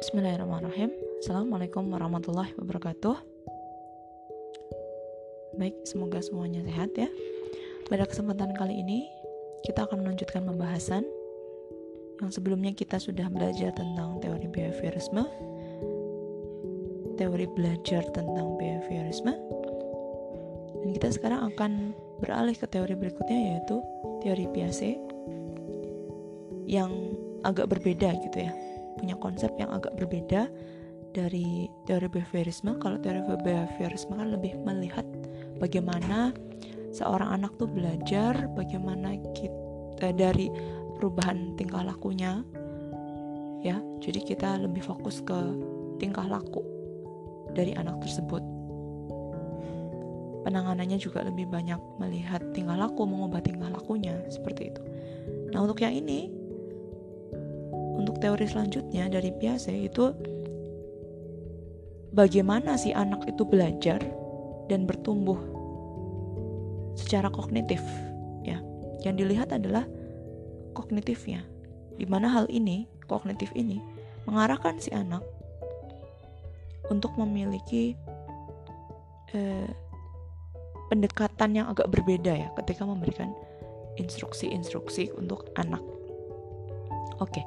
Bismillahirrahmanirrahim. Assalamualaikum warahmatullahi wabarakatuh. Baik, semoga semuanya sehat ya. Pada kesempatan kali ini Kita akan melanjutkan pembahasan Yang sebelumnya kita sudah belajar tentang teori behaviorisme Teori belajar tentang behaviorisme. Dan kita sekarang akan beralih ke teori berikutnya yaitu Teori Piaget Yang agak berbeda gitu ya punya konsep yang agak berbeda dari teori behaviorisme. Kalau teori behaviorisme kan lebih melihat bagaimana seorang anak tuh belajar, bagaimana kita dari perubahan tingkah lakunya. Ya, jadi kita lebih fokus ke tingkah laku dari anak tersebut. Penanganannya juga lebih banyak melihat tingkah laku, mengubah tingkah lakunya seperti itu. Nah, untuk yang ini untuk teori selanjutnya dari Piaget itu bagaimana si anak itu belajar dan bertumbuh secara kognitif ya. Yang dilihat adalah kognitifnya. Di mana hal ini, kognitif ini mengarahkan si anak untuk memiliki eh, pendekatan yang agak berbeda ya ketika memberikan instruksi-instruksi untuk anak. Oke,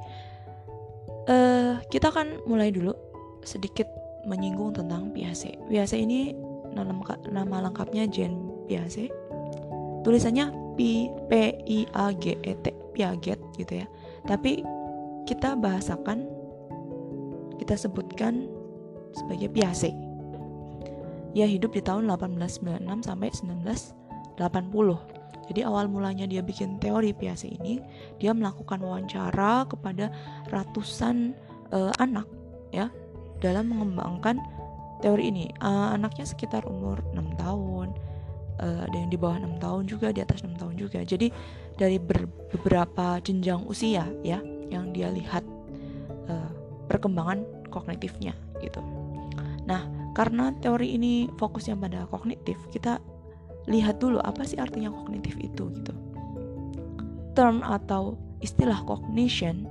uh, kita akan mulai dulu sedikit menyinggung tentang Piaget. Piaget ini nama, lengkapnya Jean Piaget. Tulisannya P P I A G E T Piaget gitu ya. Tapi kita bahasakan kita sebutkan sebagai Piaget. Ia hidup di tahun 1896 sampai 1980. Jadi awal mulanya dia bikin teori Piaget ini, dia melakukan wawancara kepada ratusan uh, anak ya dalam mengembangkan teori ini. Uh, anaknya sekitar umur 6 tahun, uh, ada yang di bawah 6 tahun juga, di atas 6 tahun juga. Jadi dari beberapa jenjang usia ya yang dia lihat uh, perkembangan kognitifnya gitu. Nah, karena teori ini fokusnya pada kognitif, kita lihat dulu apa sih artinya kognitif itu gitu. Term atau istilah cognition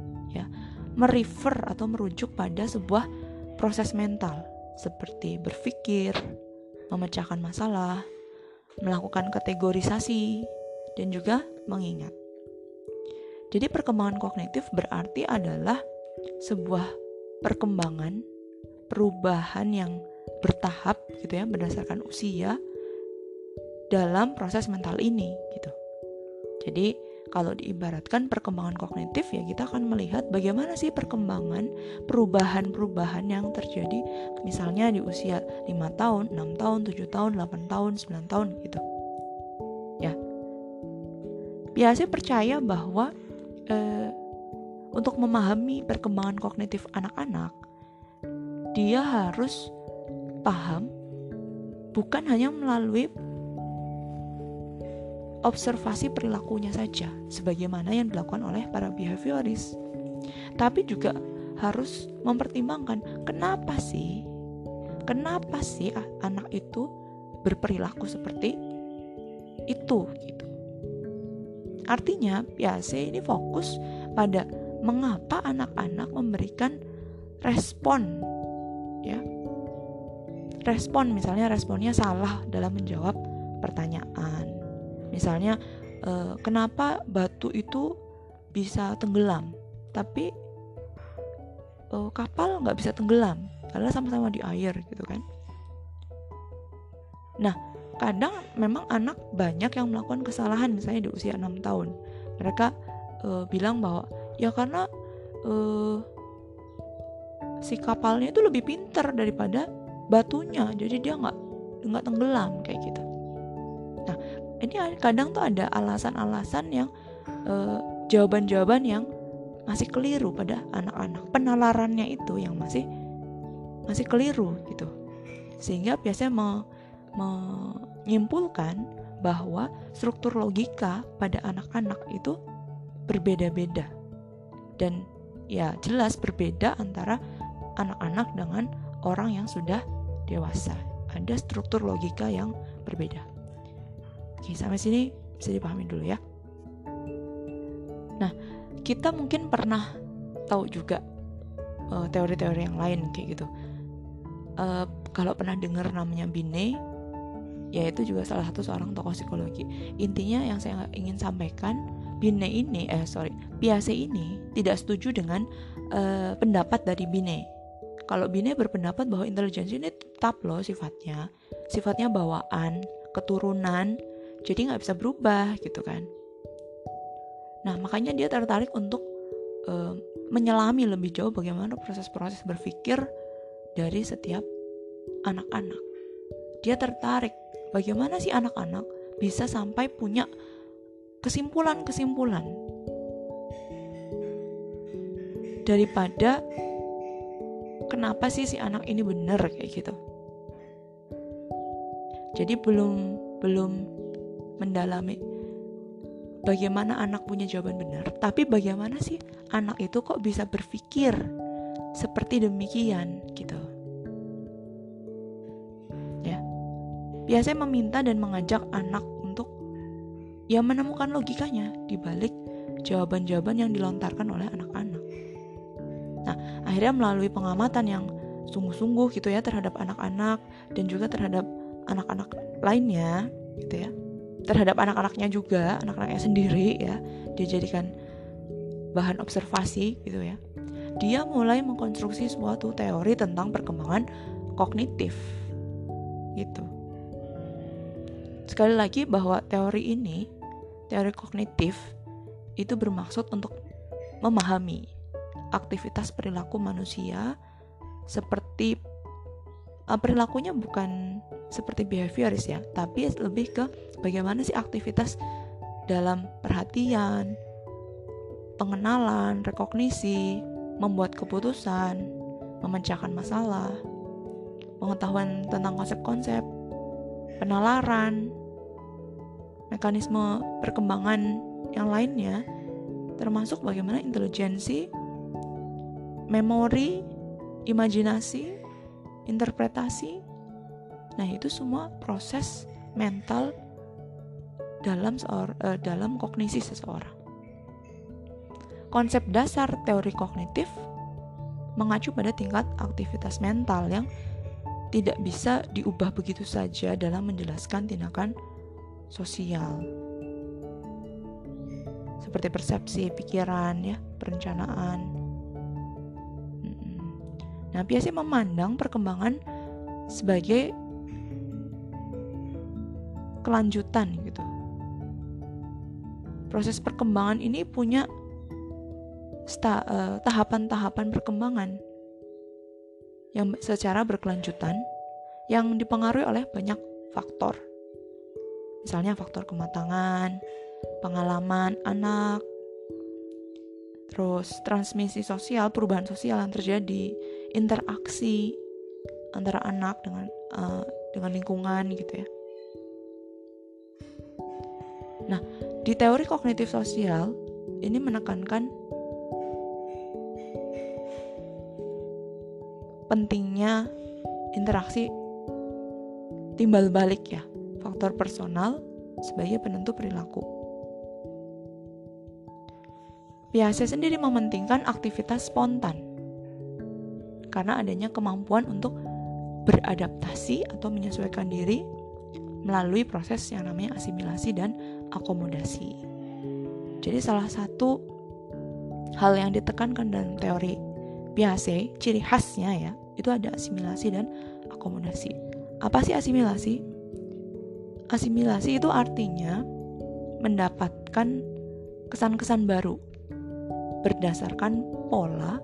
merefer atau merujuk pada sebuah proses mental seperti berpikir, memecahkan masalah, melakukan kategorisasi, dan juga mengingat. Jadi perkembangan kognitif berarti adalah sebuah perkembangan perubahan yang bertahap gitu ya berdasarkan usia dalam proses mental ini gitu. Jadi kalau diibaratkan perkembangan kognitif ya kita akan melihat bagaimana sih perkembangan perubahan-perubahan yang terjadi misalnya di usia 5 tahun, 6 tahun, 7 tahun, 8 tahun, 9 tahun gitu. Ya. Biasanya percaya bahwa eh, untuk memahami perkembangan kognitif anak-anak dia harus paham bukan hanya melalui observasi perilakunya saja, sebagaimana yang dilakukan oleh para behavioris. Tapi juga harus mempertimbangkan kenapa sih, kenapa sih anak itu berperilaku seperti itu gitu. Artinya, biasa ini fokus pada mengapa anak-anak memberikan respon ya. Respon misalnya responnya salah dalam menjawab pertanyaan Misalnya uh, kenapa batu itu bisa tenggelam, tapi uh, kapal nggak bisa tenggelam karena sama-sama di air gitu kan. Nah, kadang memang anak banyak yang melakukan kesalahan misalnya di usia 6 tahun. Mereka uh, bilang bahwa ya karena uh, si kapalnya itu lebih pinter daripada batunya, jadi dia nggak nggak tenggelam kayak gitu ini kadang tuh ada alasan-alasan yang uh, jawaban-jawaban yang masih keliru pada anak-anak penalarannya itu yang masih masih keliru gitu. Sehingga biasanya me, menyimpulkan bahwa struktur logika pada anak-anak itu berbeda-beda. Dan ya jelas berbeda antara anak-anak dengan orang yang sudah dewasa. Ada struktur logika yang berbeda Oke, sampai sini bisa dipahami dulu ya. Nah, kita mungkin pernah tahu juga uh, teori-teori yang lain kayak gitu. Uh, kalau pernah dengar namanya Bine ya itu juga salah satu seorang tokoh psikologi. Intinya yang saya ingin sampaikan Bine ini eh sorry Piase ini tidak setuju dengan uh, pendapat dari Bine kalau Bine berpendapat bahwa intelijensi ini tetap loh sifatnya. Sifatnya bawaan keturunan jadi nggak bisa berubah gitu kan. Nah makanya dia tertarik untuk uh, menyelami lebih jauh bagaimana proses-proses berpikir dari setiap anak-anak. Dia tertarik bagaimana sih anak-anak bisa sampai punya kesimpulan-kesimpulan daripada kenapa sih si anak ini benar kayak gitu. Jadi belum belum mendalami bagaimana anak punya jawaban benar. Tapi bagaimana sih anak itu kok bisa berpikir seperti demikian gitu? Ya. Biasanya meminta dan mengajak anak untuk ya menemukan logikanya di balik jawaban-jawaban yang dilontarkan oleh anak-anak. Nah akhirnya melalui pengamatan yang sungguh-sungguh gitu ya terhadap anak-anak dan juga terhadap anak-anak lainnya gitu ya terhadap anak-anaknya juga anak-anaknya sendiri ya. Dijadikan bahan observasi gitu ya. Dia mulai mengkonstruksi suatu teori tentang perkembangan kognitif gitu. Sekali lagi bahwa teori ini teori kognitif itu bermaksud untuk memahami aktivitas perilaku manusia seperti uh, perilakunya bukan seperti behavioris ya, tapi lebih ke bagaimana sih aktivitas dalam perhatian, pengenalan, rekognisi, membuat keputusan, memecahkan masalah, pengetahuan tentang konsep-konsep, penalaran, mekanisme perkembangan yang lainnya, termasuk bagaimana intelijensi, memori, imajinasi, interpretasi. Nah, itu semua proses mental dalam seor, uh, dalam kognisi seseorang. Konsep dasar teori kognitif mengacu pada tingkat aktivitas mental yang tidak bisa diubah begitu saja dalam menjelaskan tindakan sosial. Seperti persepsi, pikiran, ya, perencanaan, Nah, biasanya memandang perkembangan sebagai kelanjutan gitu. Proses perkembangan ini punya uh, tahapan-tahapan perkembangan yang secara berkelanjutan yang dipengaruhi oleh banyak faktor. Misalnya faktor kematangan, pengalaman anak, terus transmisi sosial, perubahan sosial yang terjadi, interaksi antara anak dengan uh, dengan lingkungan gitu ya. Nah, di teori kognitif sosial ini menekankan pentingnya interaksi timbal balik ya, faktor personal sebagai penentu perilaku. Biasa sendiri mementingkan aktivitas spontan karena adanya kemampuan untuk beradaptasi atau menyesuaikan diri melalui proses yang namanya asimilasi dan akomodasi. Jadi salah satu hal yang ditekankan dalam teori Piaget, ciri khasnya ya, itu ada asimilasi dan akomodasi. Apa sih asimilasi? Asimilasi itu artinya mendapatkan kesan-kesan baru berdasarkan pola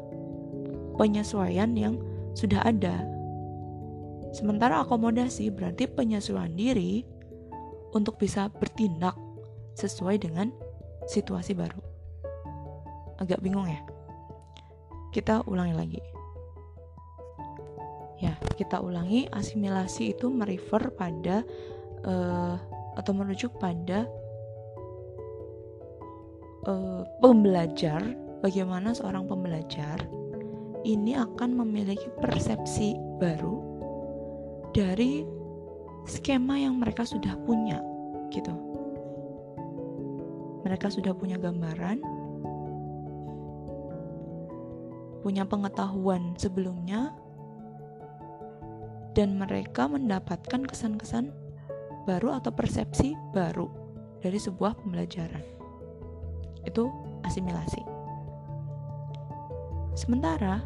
penyesuaian yang sudah ada. Sementara akomodasi berarti penyesuaian diri untuk bisa bertindak sesuai dengan situasi baru. Agak bingung ya? Kita ulangi lagi. Ya, kita ulangi asimilasi itu merefer pada uh, atau merujuk pada uh, pembelajar bagaimana seorang pembelajar ini akan memiliki persepsi baru dari skema yang mereka sudah punya gitu. Mereka sudah punya gambaran punya pengetahuan sebelumnya dan mereka mendapatkan kesan-kesan baru atau persepsi baru dari sebuah pembelajaran. Itu asimilasi. Sementara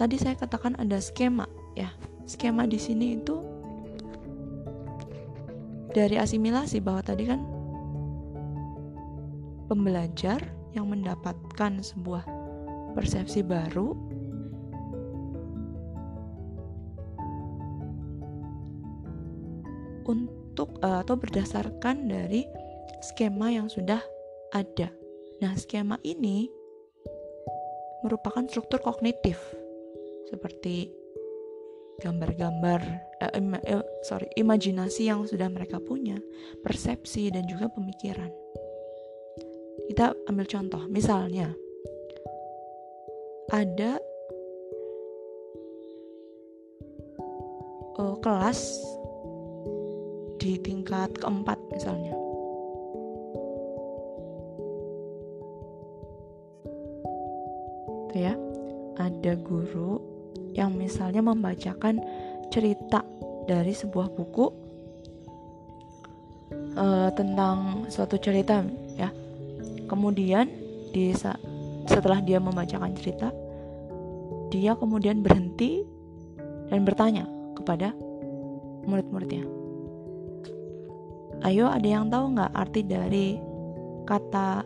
tadi saya katakan ada skema ya. Skema di sini itu dari asimilasi bahwa tadi kan pembelajar yang mendapatkan sebuah persepsi baru untuk uh, atau berdasarkan dari skema yang sudah ada. Nah, skema ini merupakan struktur kognitif seperti gambar-gambar eh, ima, eh, sorry imajinasi yang sudah mereka punya persepsi dan juga pemikiran kita ambil contoh misalnya ada uh, kelas di tingkat keempat misalnya. Ada guru yang misalnya membacakan cerita dari sebuah buku uh, tentang suatu cerita ya. Kemudian di setelah dia membacakan cerita, dia kemudian berhenti dan bertanya kepada murid-muridnya ayo ada yang tahu nggak arti dari kata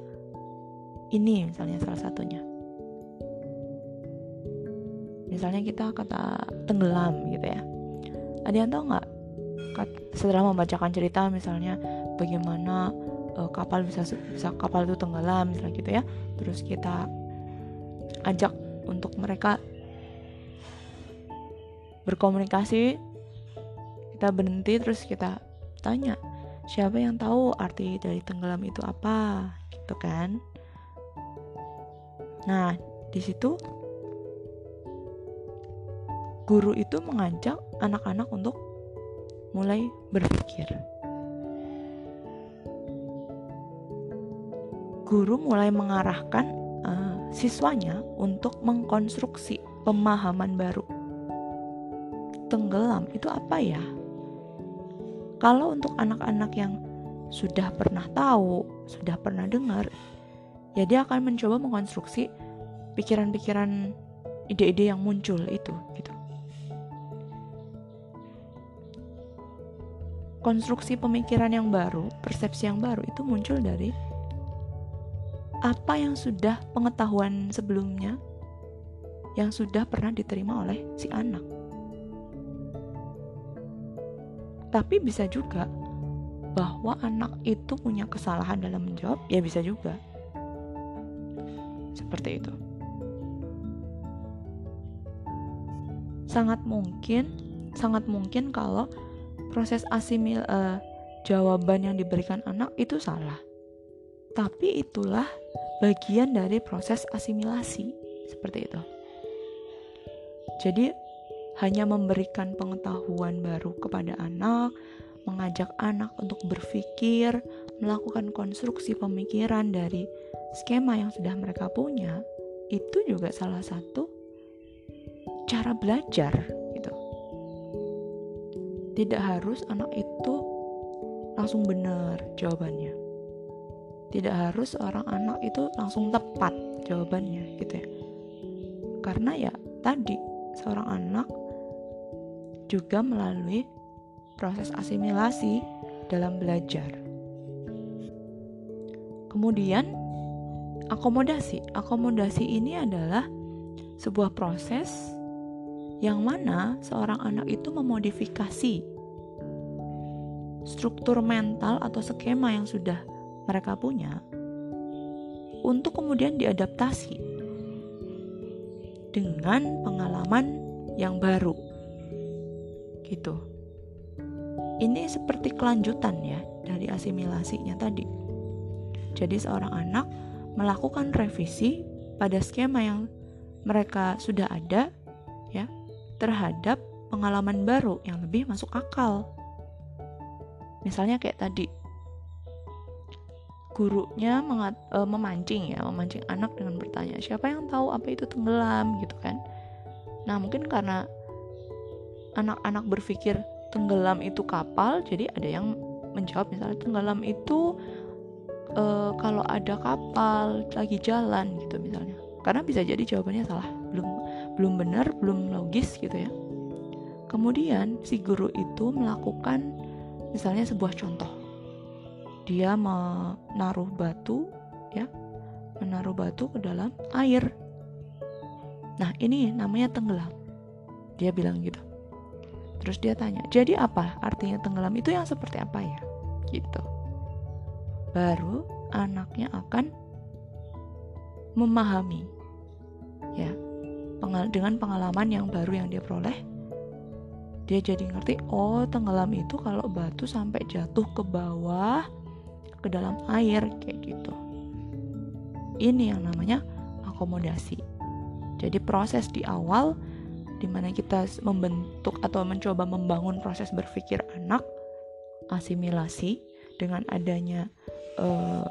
ini misalnya salah satunya misalnya kita kata tenggelam gitu ya. Ada yang tahu nggak? Setelah membacakan cerita misalnya bagaimana uh, kapal bisa bisa kapal itu tenggelam misalnya gitu ya. Terus kita ajak untuk mereka berkomunikasi kita berhenti terus kita tanya siapa yang tahu arti dari tenggelam itu apa? Gitu kan. Nah di situ guru itu mengajak anak-anak untuk mulai berpikir. Guru mulai mengarahkan uh, siswanya untuk mengkonstruksi pemahaman baru. Tenggelam itu apa ya? Kalau untuk anak-anak yang sudah pernah tahu, sudah pernah dengar, ya dia akan mencoba mengkonstruksi pikiran-pikiran ide-ide yang muncul itu gitu. Konstruksi pemikiran yang baru, persepsi yang baru itu muncul dari apa yang sudah pengetahuan sebelumnya yang sudah pernah diterima oleh si anak. Tapi bisa juga bahwa anak itu punya kesalahan dalam menjawab, ya bisa juga. Seperti itu. Sangat mungkin, sangat mungkin kalau proses asimil uh, jawaban yang diberikan anak itu salah. Tapi itulah bagian dari proses asimilasi seperti itu. Jadi hanya memberikan pengetahuan baru kepada anak, mengajak anak untuk berpikir, melakukan konstruksi pemikiran dari skema yang sudah mereka punya, itu juga salah satu cara belajar. Tidak harus anak itu langsung benar jawabannya. Tidak harus orang anak itu langsung tepat jawabannya gitu ya. Karena ya tadi seorang anak juga melalui proses asimilasi dalam belajar. Kemudian, akomodasi. Akomodasi ini adalah sebuah proses yang mana seorang anak itu memodifikasi struktur mental atau skema yang sudah mereka punya untuk kemudian diadaptasi dengan pengalaman yang baru gitu. Ini seperti kelanjutan ya dari asimilasinya tadi. Jadi seorang anak melakukan revisi pada skema yang mereka sudah ada terhadap pengalaman baru yang lebih masuk akal. Misalnya kayak tadi. gurunya mengat, e, memancing ya, memancing anak dengan bertanya, "Siapa yang tahu apa itu tenggelam?" gitu kan. Nah, mungkin karena anak-anak berpikir tenggelam itu kapal, jadi ada yang menjawab misalnya tenggelam itu e, kalau ada kapal lagi jalan gitu misalnya. Karena bisa jadi jawabannya salah, belum benar, belum logis gitu ya. Kemudian si guru itu melakukan misalnya sebuah contoh. Dia menaruh batu ya menaruh batu ke dalam air. Nah ini namanya tenggelam. Dia bilang gitu. Terus dia tanya jadi apa? Artinya tenggelam itu yang seperti apa ya? Gitu. Baru anaknya akan memahami ya dengan pengalaman yang baru yang dia peroleh dia jadi ngerti oh tenggelam itu kalau batu sampai jatuh ke bawah ke dalam air kayak gitu. Ini yang namanya akomodasi. Jadi proses di awal di mana kita membentuk atau mencoba membangun proses berpikir anak asimilasi dengan adanya uh,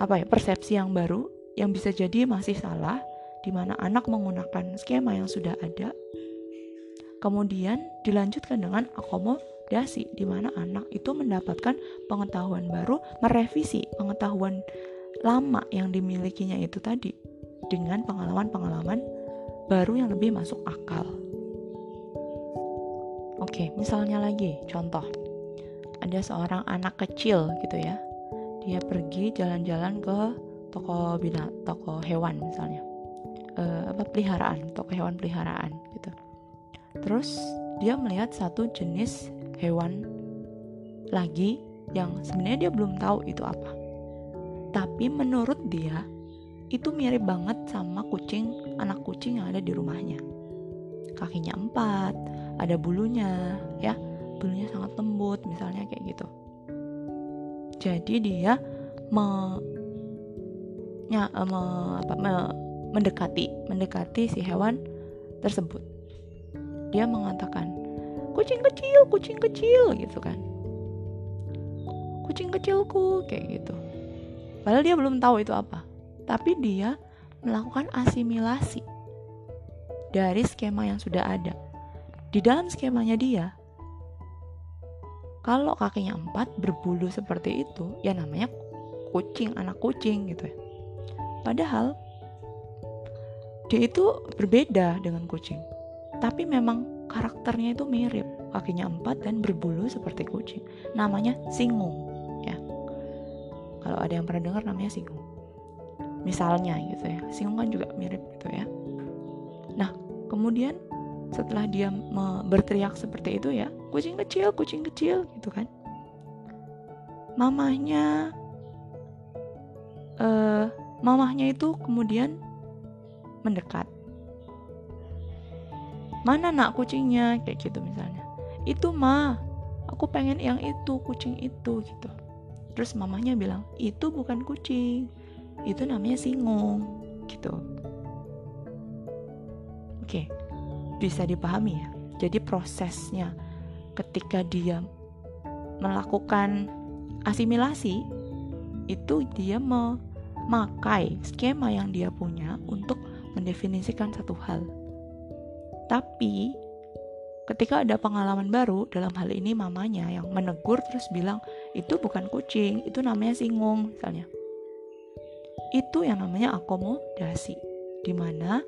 apa ya persepsi yang baru yang bisa jadi masih salah di mana anak menggunakan skema yang sudah ada kemudian dilanjutkan dengan akomodasi dasi di mana anak itu mendapatkan pengetahuan baru, merevisi pengetahuan lama yang dimilikinya itu tadi dengan pengalaman-pengalaman baru yang lebih masuk akal. Oke, misalnya lagi contoh. Ada seorang anak kecil gitu ya. Dia pergi jalan-jalan ke toko bina, toko hewan misalnya. Uh, apa peliharaan, toko hewan peliharaan gitu. Terus dia melihat satu jenis hewan lagi yang sebenarnya dia belum tahu itu apa. Tapi menurut dia itu mirip banget sama kucing, anak kucing yang ada di rumahnya. Kakinya empat, ada bulunya, ya, bulunya sangat lembut, misalnya kayak gitu. Jadi dia me, ya, me, apa, me, mendekati, mendekati si hewan tersebut. Dia mengatakan, kucing kecil kucing kecil gitu kan. Kucing kecilku kayak gitu. Padahal dia belum tahu itu apa. Tapi dia melakukan asimilasi dari skema yang sudah ada. Di dalam skemanya dia kalau kakinya empat berbulu seperti itu ya namanya kucing anak kucing gitu ya. Padahal dia itu berbeda dengan kucing. Tapi memang karakternya itu mirip. Kakinya empat dan berbulu seperti kucing. Namanya singung ya. Kalau ada yang pernah dengar namanya singung. Misalnya gitu ya. Singung kan juga mirip gitu ya. Nah kemudian setelah dia berteriak seperti itu ya kucing kecil kucing kecil gitu kan. Mamahnya uh, mamahnya itu kemudian mendekat. Mana nak kucingnya? Kayak gitu misalnya. Itu mah aku pengen yang itu kucing itu gitu. Terus mamanya bilang itu bukan kucing. Itu namanya singung gitu. Oke. Bisa dipahami ya. Jadi prosesnya ketika dia melakukan asimilasi itu dia memakai skema yang dia punya untuk mendefinisikan satu hal tapi ketika ada pengalaman baru, dalam hal ini mamanya yang menegur terus bilang, itu bukan kucing, itu namanya singung misalnya. Itu yang namanya akomodasi, di mana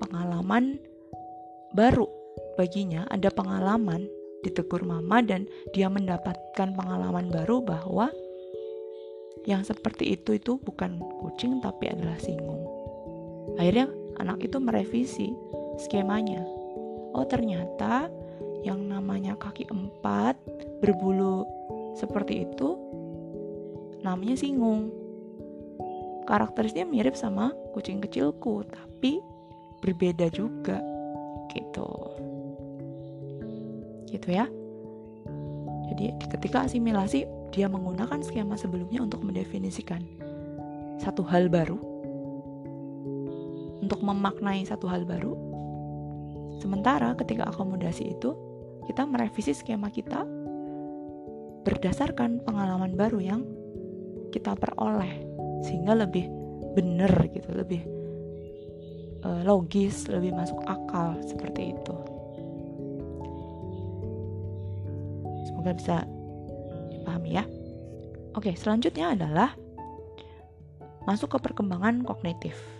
pengalaman baru baginya ada pengalaman ditegur mama dan dia mendapatkan pengalaman baru bahwa yang seperti itu itu bukan kucing tapi adalah singung. Akhirnya anak itu merevisi skemanya. Oh ternyata yang namanya kaki empat berbulu seperti itu namanya singung. Karakteristiknya mirip sama kucing kecilku, tapi berbeda juga. Gitu. Gitu ya. Jadi ketika asimilasi dia menggunakan skema sebelumnya untuk mendefinisikan satu hal baru untuk memaknai satu hal baru Sementara ketika akomodasi itu, kita merevisi skema kita berdasarkan pengalaman baru yang kita peroleh sehingga lebih benar gitu lebih uh, logis lebih masuk akal seperti itu. Semoga bisa dipahami ya. Oke selanjutnya adalah masuk ke perkembangan kognitif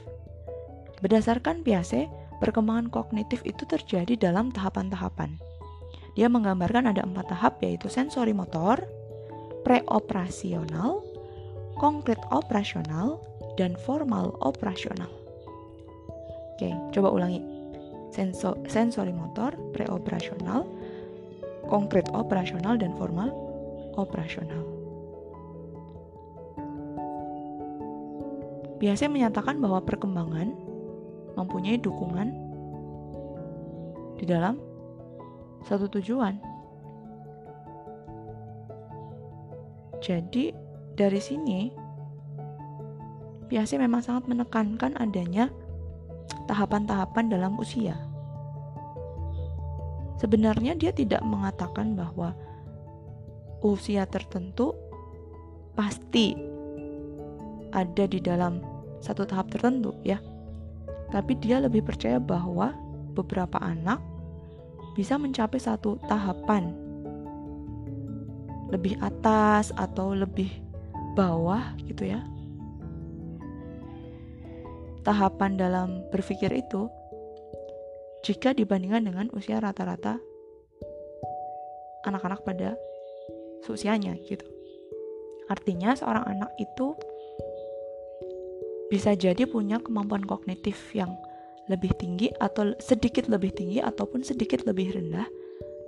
berdasarkan Piaget perkembangan kognitif itu terjadi dalam tahapan-tahapan dia menggambarkan ada empat tahap yaitu sensori motor, preoperasional, konkret operasional, dan formal operasional. Oke, coba ulangi. Senso sensori motor, preoperasional, konkret operasional, dan formal operasional. Biasanya menyatakan bahwa perkembangan mempunyai dukungan di dalam satu tujuan. Jadi dari sini biasanya memang sangat menekankan adanya tahapan-tahapan dalam usia. Sebenarnya dia tidak mengatakan bahwa usia tertentu pasti ada di dalam satu tahap tertentu ya. Tapi dia lebih percaya bahwa beberapa anak bisa mencapai satu tahapan lebih atas atau lebih bawah gitu ya. Tahapan dalam berpikir itu jika dibandingkan dengan usia rata-rata anak-anak pada seusianya gitu. Artinya seorang anak itu bisa jadi punya kemampuan kognitif yang lebih tinggi atau sedikit lebih tinggi ataupun sedikit lebih rendah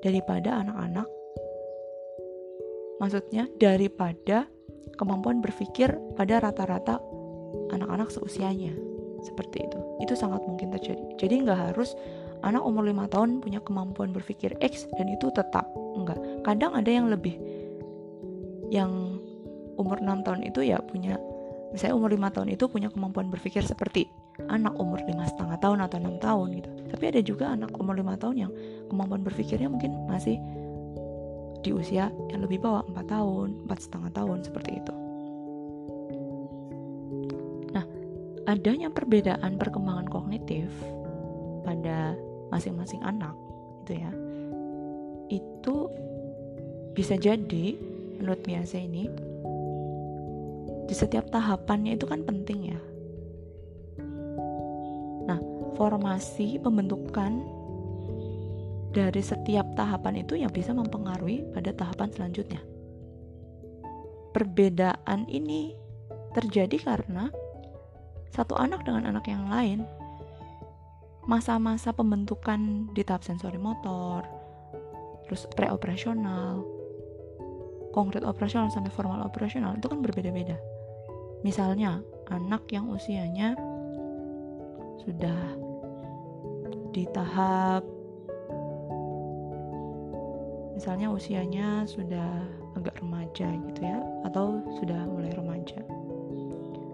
daripada anak-anak. Maksudnya daripada kemampuan berpikir pada rata-rata anak-anak seusianya. Seperti itu. Itu sangat mungkin terjadi. Jadi nggak harus anak umur 5 tahun punya kemampuan berpikir X dan itu tetap enggak. Kadang ada yang lebih yang umur 6 tahun itu ya punya misalnya umur 5 tahun itu punya kemampuan berpikir seperti anak umur lima setengah tahun atau enam tahun gitu. Tapi ada juga anak umur lima tahun yang kemampuan berpikirnya mungkin masih di usia yang lebih bawah empat tahun empat setengah tahun seperti itu. Nah adanya perbedaan perkembangan kognitif pada masing-masing anak itu ya itu bisa jadi menurut biasa ini di setiap tahapannya itu kan penting ya formasi pembentukan dari setiap tahapan itu yang bisa mempengaruhi pada tahapan selanjutnya. Perbedaan ini terjadi karena satu anak dengan anak yang lain masa-masa pembentukan di tahap sensori motor, terus preoperasional, konkret operasional sampai formal operasional itu kan berbeda-beda. Misalnya, anak yang usianya sudah di tahap misalnya usianya sudah agak remaja gitu ya atau sudah mulai remaja.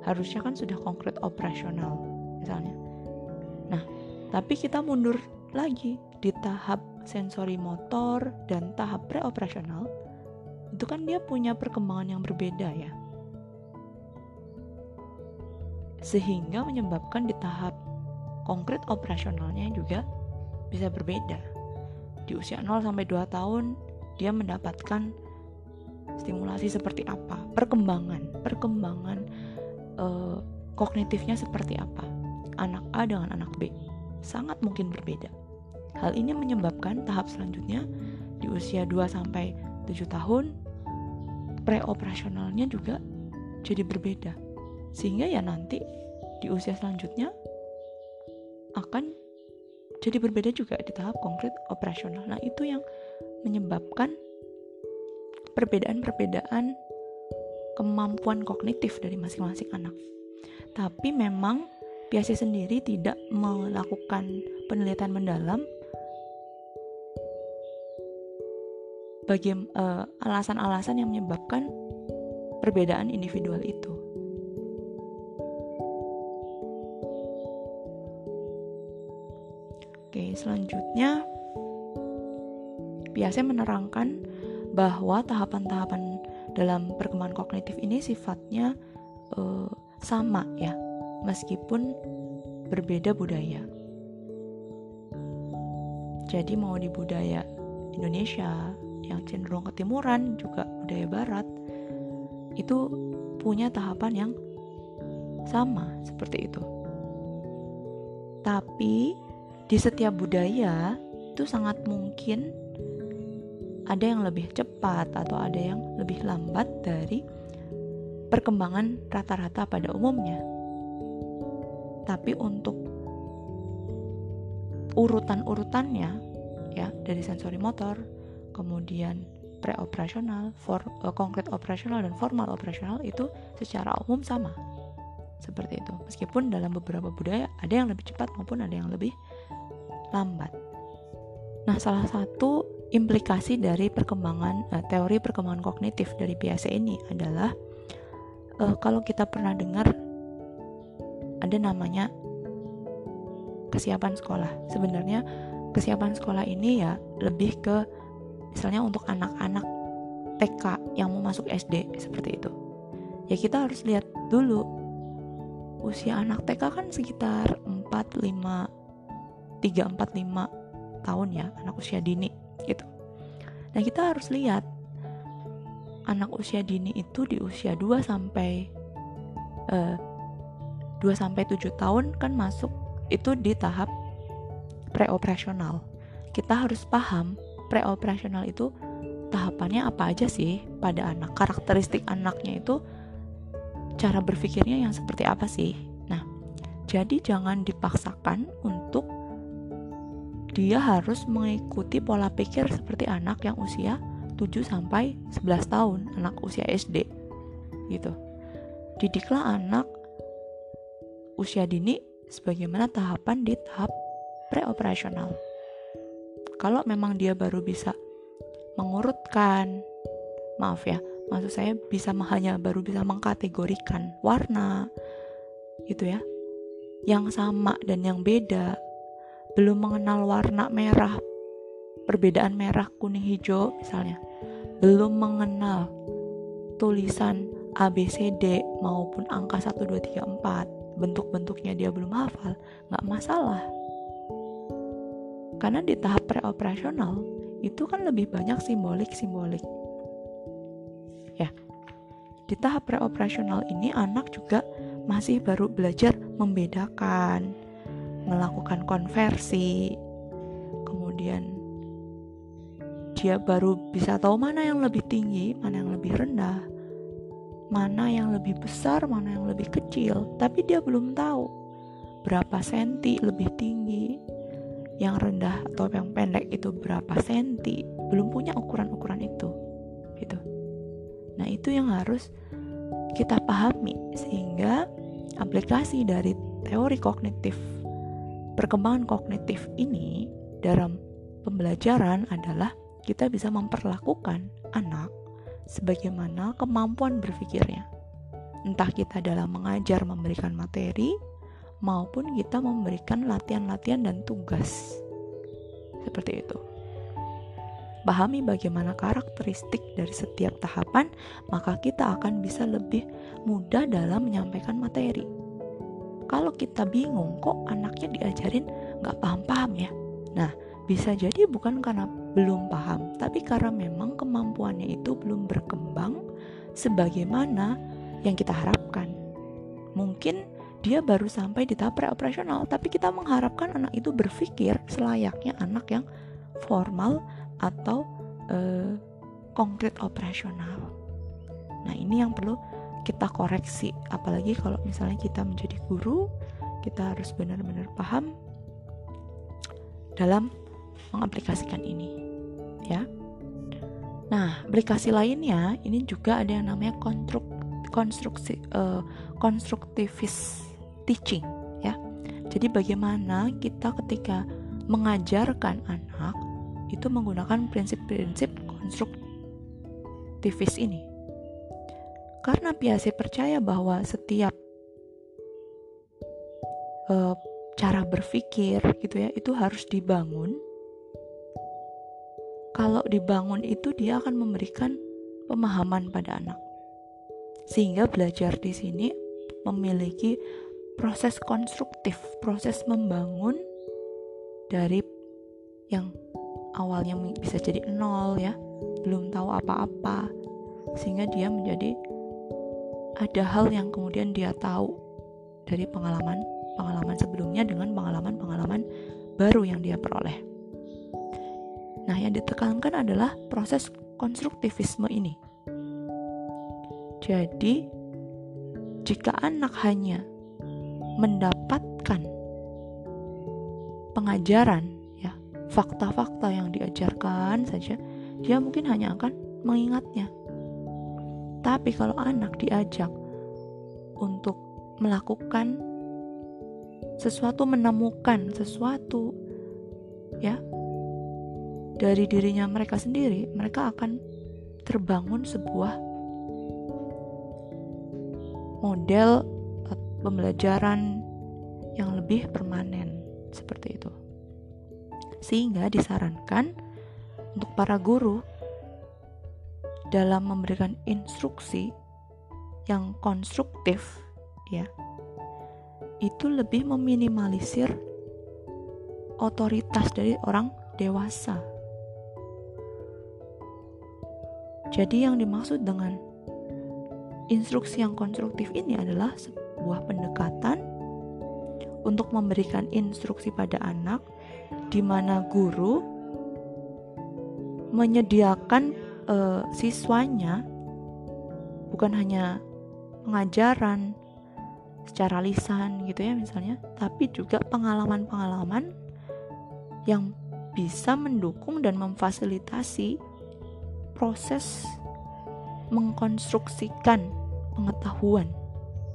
Harusnya kan sudah konkret operasional misalnya. Nah tapi kita mundur lagi di tahap sensori motor dan tahap preoperasional itu kan dia punya perkembangan yang berbeda ya sehingga menyebabkan di tahap konkret operasionalnya juga bisa berbeda. Di usia 0 sampai 2 tahun dia mendapatkan stimulasi seperti apa, perkembangan, perkembangan uh, kognitifnya seperti apa. Anak A dengan anak B sangat mungkin berbeda. Hal ini menyebabkan tahap selanjutnya di usia 2 sampai 7 tahun preoperasionalnya juga jadi berbeda. Sehingga ya nanti di usia selanjutnya akan jadi berbeda juga di tahap konkret operasional. Nah, itu yang menyebabkan perbedaan-perbedaan kemampuan kognitif dari masing-masing anak. Tapi memang Piaget sendiri tidak melakukan penelitian mendalam bagi uh, alasan-alasan yang menyebabkan perbedaan individual itu. Selanjutnya biasanya menerangkan bahwa tahapan-tahapan dalam perkembangan kognitif ini sifatnya uh, sama ya, meskipun berbeda budaya. Jadi mau di budaya Indonesia yang cenderung ketimuran juga budaya barat itu punya tahapan yang sama seperti itu. Tapi di setiap budaya itu sangat mungkin ada yang lebih cepat atau ada yang lebih lambat dari perkembangan rata-rata pada umumnya. Tapi untuk urutan-urutannya ya dari sensori motor, kemudian preoperasional, for, uh, konkret operasional dan formal operasional itu secara umum sama. Seperti itu. Meskipun dalam beberapa budaya ada yang lebih cepat maupun ada yang lebih lambat. Nah, salah satu implikasi dari perkembangan uh, teori perkembangan kognitif dari PSC ini adalah uh, kalau kita pernah dengar ada namanya kesiapan sekolah. Sebenarnya kesiapan sekolah ini ya lebih ke misalnya untuk anak-anak TK yang mau masuk SD seperti itu. Ya kita harus lihat dulu usia anak TK kan sekitar 4 5 3 4 5 tahun ya anak usia dini gitu. Nah kita harus lihat anak usia dini itu di usia 2 sampai uh, eh, 2 sampai 7 tahun kan masuk itu di tahap preoperasional. Kita harus paham preoperasional itu tahapannya apa aja sih pada anak karakteristik anaknya itu cara berpikirnya yang seperti apa sih. Nah jadi jangan dipaksakan untuk dia harus mengikuti pola pikir seperti anak yang usia 7 sampai 11 tahun, anak usia SD. Gitu. Didiklah anak usia dini sebagaimana tahapan di tahap preoperasional. Kalau memang dia baru bisa mengurutkan, maaf ya, maksud saya bisa hanya baru bisa mengkategorikan warna, gitu ya, yang sama dan yang beda belum mengenal warna merah, perbedaan merah, kuning, hijau misalnya, belum mengenal tulisan ABCD maupun angka 1, 2, 3, 4, bentuk-bentuknya dia belum hafal, nggak masalah. Karena di tahap preoperasional itu kan lebih banyak simbolik-simbolik. Ya, di tahap preoperasional ini anak juga masih baru belajar membedakan melakukan konversi. Kemudian dia baru bisa tahu mana yang lebih tinggi mana yang lebih rendah mana yang lebih besar mana yang lebih kecil. Tapi dia belum tahu berapa senti lebih tinggi yang rendah atau yang pendek itu berapa senti. Belum punya ukuran-ukuran itu gitu. Nah itu yang harus kita pahami sehingga aplikasi dari teori kognitif perkembangan kognitif ini dalam pembelajaran adalah kita bisa memperlakukan anak sebagaimana kemampuan berpikirnya. Entah kita dalam mengajar memberikan materi maupun kita memberikan latihan-latihan dan tugas. Seperti itu. Pahami bagaimana karakteristik dari setiap tahapan, maka kita akan bisa lebih mudah dalam menyampaikan materi kalau kita bingung kok anaknya diajarin nggak paham-paham ya? Nah bisa jadi bukan karena belum paham tapi karena memang kemampuannya itu belum berkembang sebagaimana yang kita harapkan. Mungkin dia baru sampai di tahap preoperasional tapi kita mengharapkan anak itu berpikir selayaknya anak yang formal atau uh, konkret operasional. Nah ini yang perlu kita koreksi. Apalagi kalau misalnya kita menjadi guru kita harus benar-benar paham dalam mengaplikasikan ini ya. Nah aplikasi lainnya ini juga ada yang namanya konstruk konstruksi uh, konstruktivis teaching ya. Jadi bagaimana kita ketika mengajarkan anak itu menggunakan prinsip-prinsip konstruktivis ini karena Piaget percaya bahwa setiap uh, cara berpikir gitu ya itu harus dibangun. Kalau dibangun itu dia akan memberikan pemahaman pada anak. Sehingga belajar di sini memiliki proses konstruktif, proses membangun dari yang awalnya bisa jadi nol ya, belum tahu apa-apa, sehingga dia menjadi ada hal yang kemudian dia tahu dari pengalaman pengalaman sebelumnya dengan pengalaman-pengalaman baru yang dia peroleh. Nah, yang ditekankan adalah proses konstruktivisme ini. Jadi, jika anak hanya mendapatkan pengajaran ya, fakta-fakta yang diajarkan saja, dia mungkin hanya akan mengingatnya. Tapi kalau anak diajak untuk melakukan sesuatu menemukan sesuatu ya dari dirinya mereka sendiri, mereka akan terbangun sebuah model pembelajaran yang lebih permanen seperti itu. Sehingga disarankan untuk para guru dalam memberikan instruksi yang konstruktif ya itu lebih meminimalisir otoritas dari orang dewasa. Jadi yang dimaksud dengan instruksi yang konstruktif ini adalah sebuah pendekatan untuk memberikan instruksi pada anak di mana guru menyediakan uh, siswanya bukan hanya pengajaran secara lisan gitu ya misalnya, tapi juga pengalaman-pengalaman yang bisa mendukung dan memfasilitasi proses mengkonstruksikan pengetahuan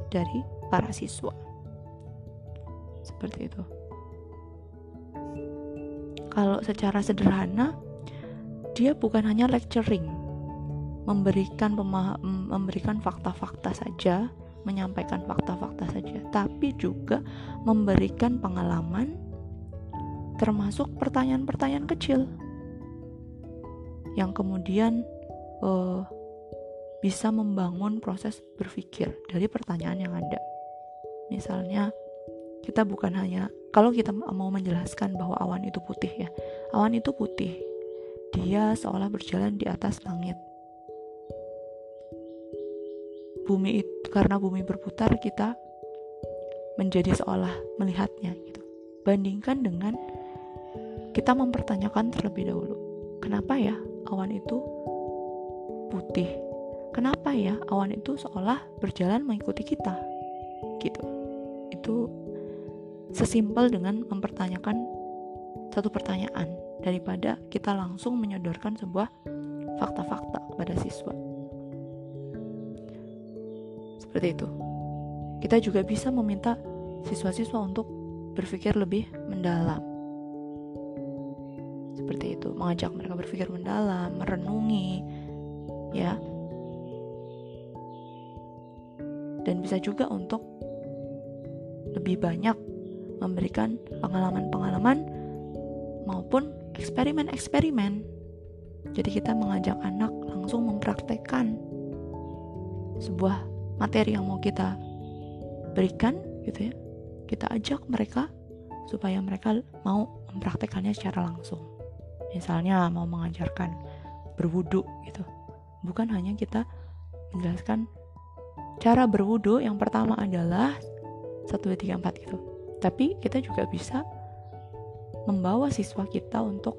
dari para siswa. Seperti itu. Kalau secara sederhana, dia bukan hanya lecturing, memberikan memberikan fakta-fakta saja, menyampaikan fakta-fakta saja, tapi juga memberikan pengalaman termasuk pertanyaan-pertanyaan kecil yang kemudian uh, bisa membangun proses berpikir dari pertanyaan yang ada. Misalnya, kita bukan hanya kalau kita mau menjelaskan bahwa awan itu putih ya, awan itu putih, dia seolah berjalan di atas langit bumi itu karena bumi berputar kita menjadi seolah melihatnya gitu. Bandingkan dengan kita mempertanyakan terlebih dahulu, kenapa ya awan itu putih? Kenapa ya awan itu seolah berjalan mengikuti kita? Gitu. Itu sesimpel dengan mempertanyakan satu pertanyaan daripada kita langsung menyodorkan sebuah fakta-fakta kepada siswa. Seperti itu. Kita juga bisa meminta siswa-siswa untuk berpikir lebih mendalam. Seperti itu, mengajak mereka berpikir mendalam, merenungi, ya. Dan bisa juga untuk lebih banyak memberikan pengalaman-pengalaman eksperimen-eksperimen. Jadi kita mengajak anak langsung mempraktekkan sebuah materi yang mau kita berikan gitu ya. Kita ajak mereka supaya mereka mau mempraktekannya secara langsung. Misalnya mau mengajarkan berwudu gitu. Bukan hanya kita menjelaskan cara berwudu yang pertama adalah 1, 2, 3, 4 gitu. Tapi kita juga bisa membawa siswa kita untuk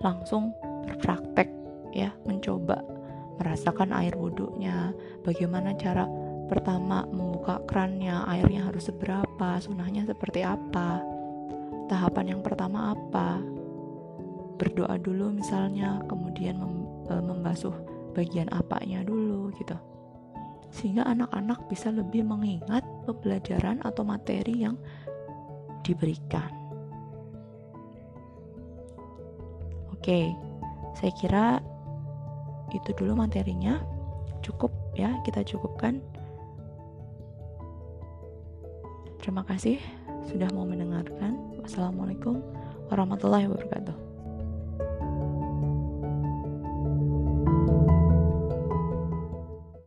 langsung berpraktek ya mencoba merasakan air wudhunya, bagaimana cara pertama membuka kerannya, airnya harus seberapa, sunahnya seperti apa, tahapan yang pertama apa, berdoa dulu misalnya, kemudian mem e, membasuh bagian apanya dulu gitu. Sehingga anak-anak bisa lebih mengingat pembelajaran atau materi yang diberikan. Oke, saya kira itu dulu materinya. Cukup ya kita cukupkan. Terima kasih sudah mau mendengarkan. Wassalamualaikum warahmatullahi wabarakatuh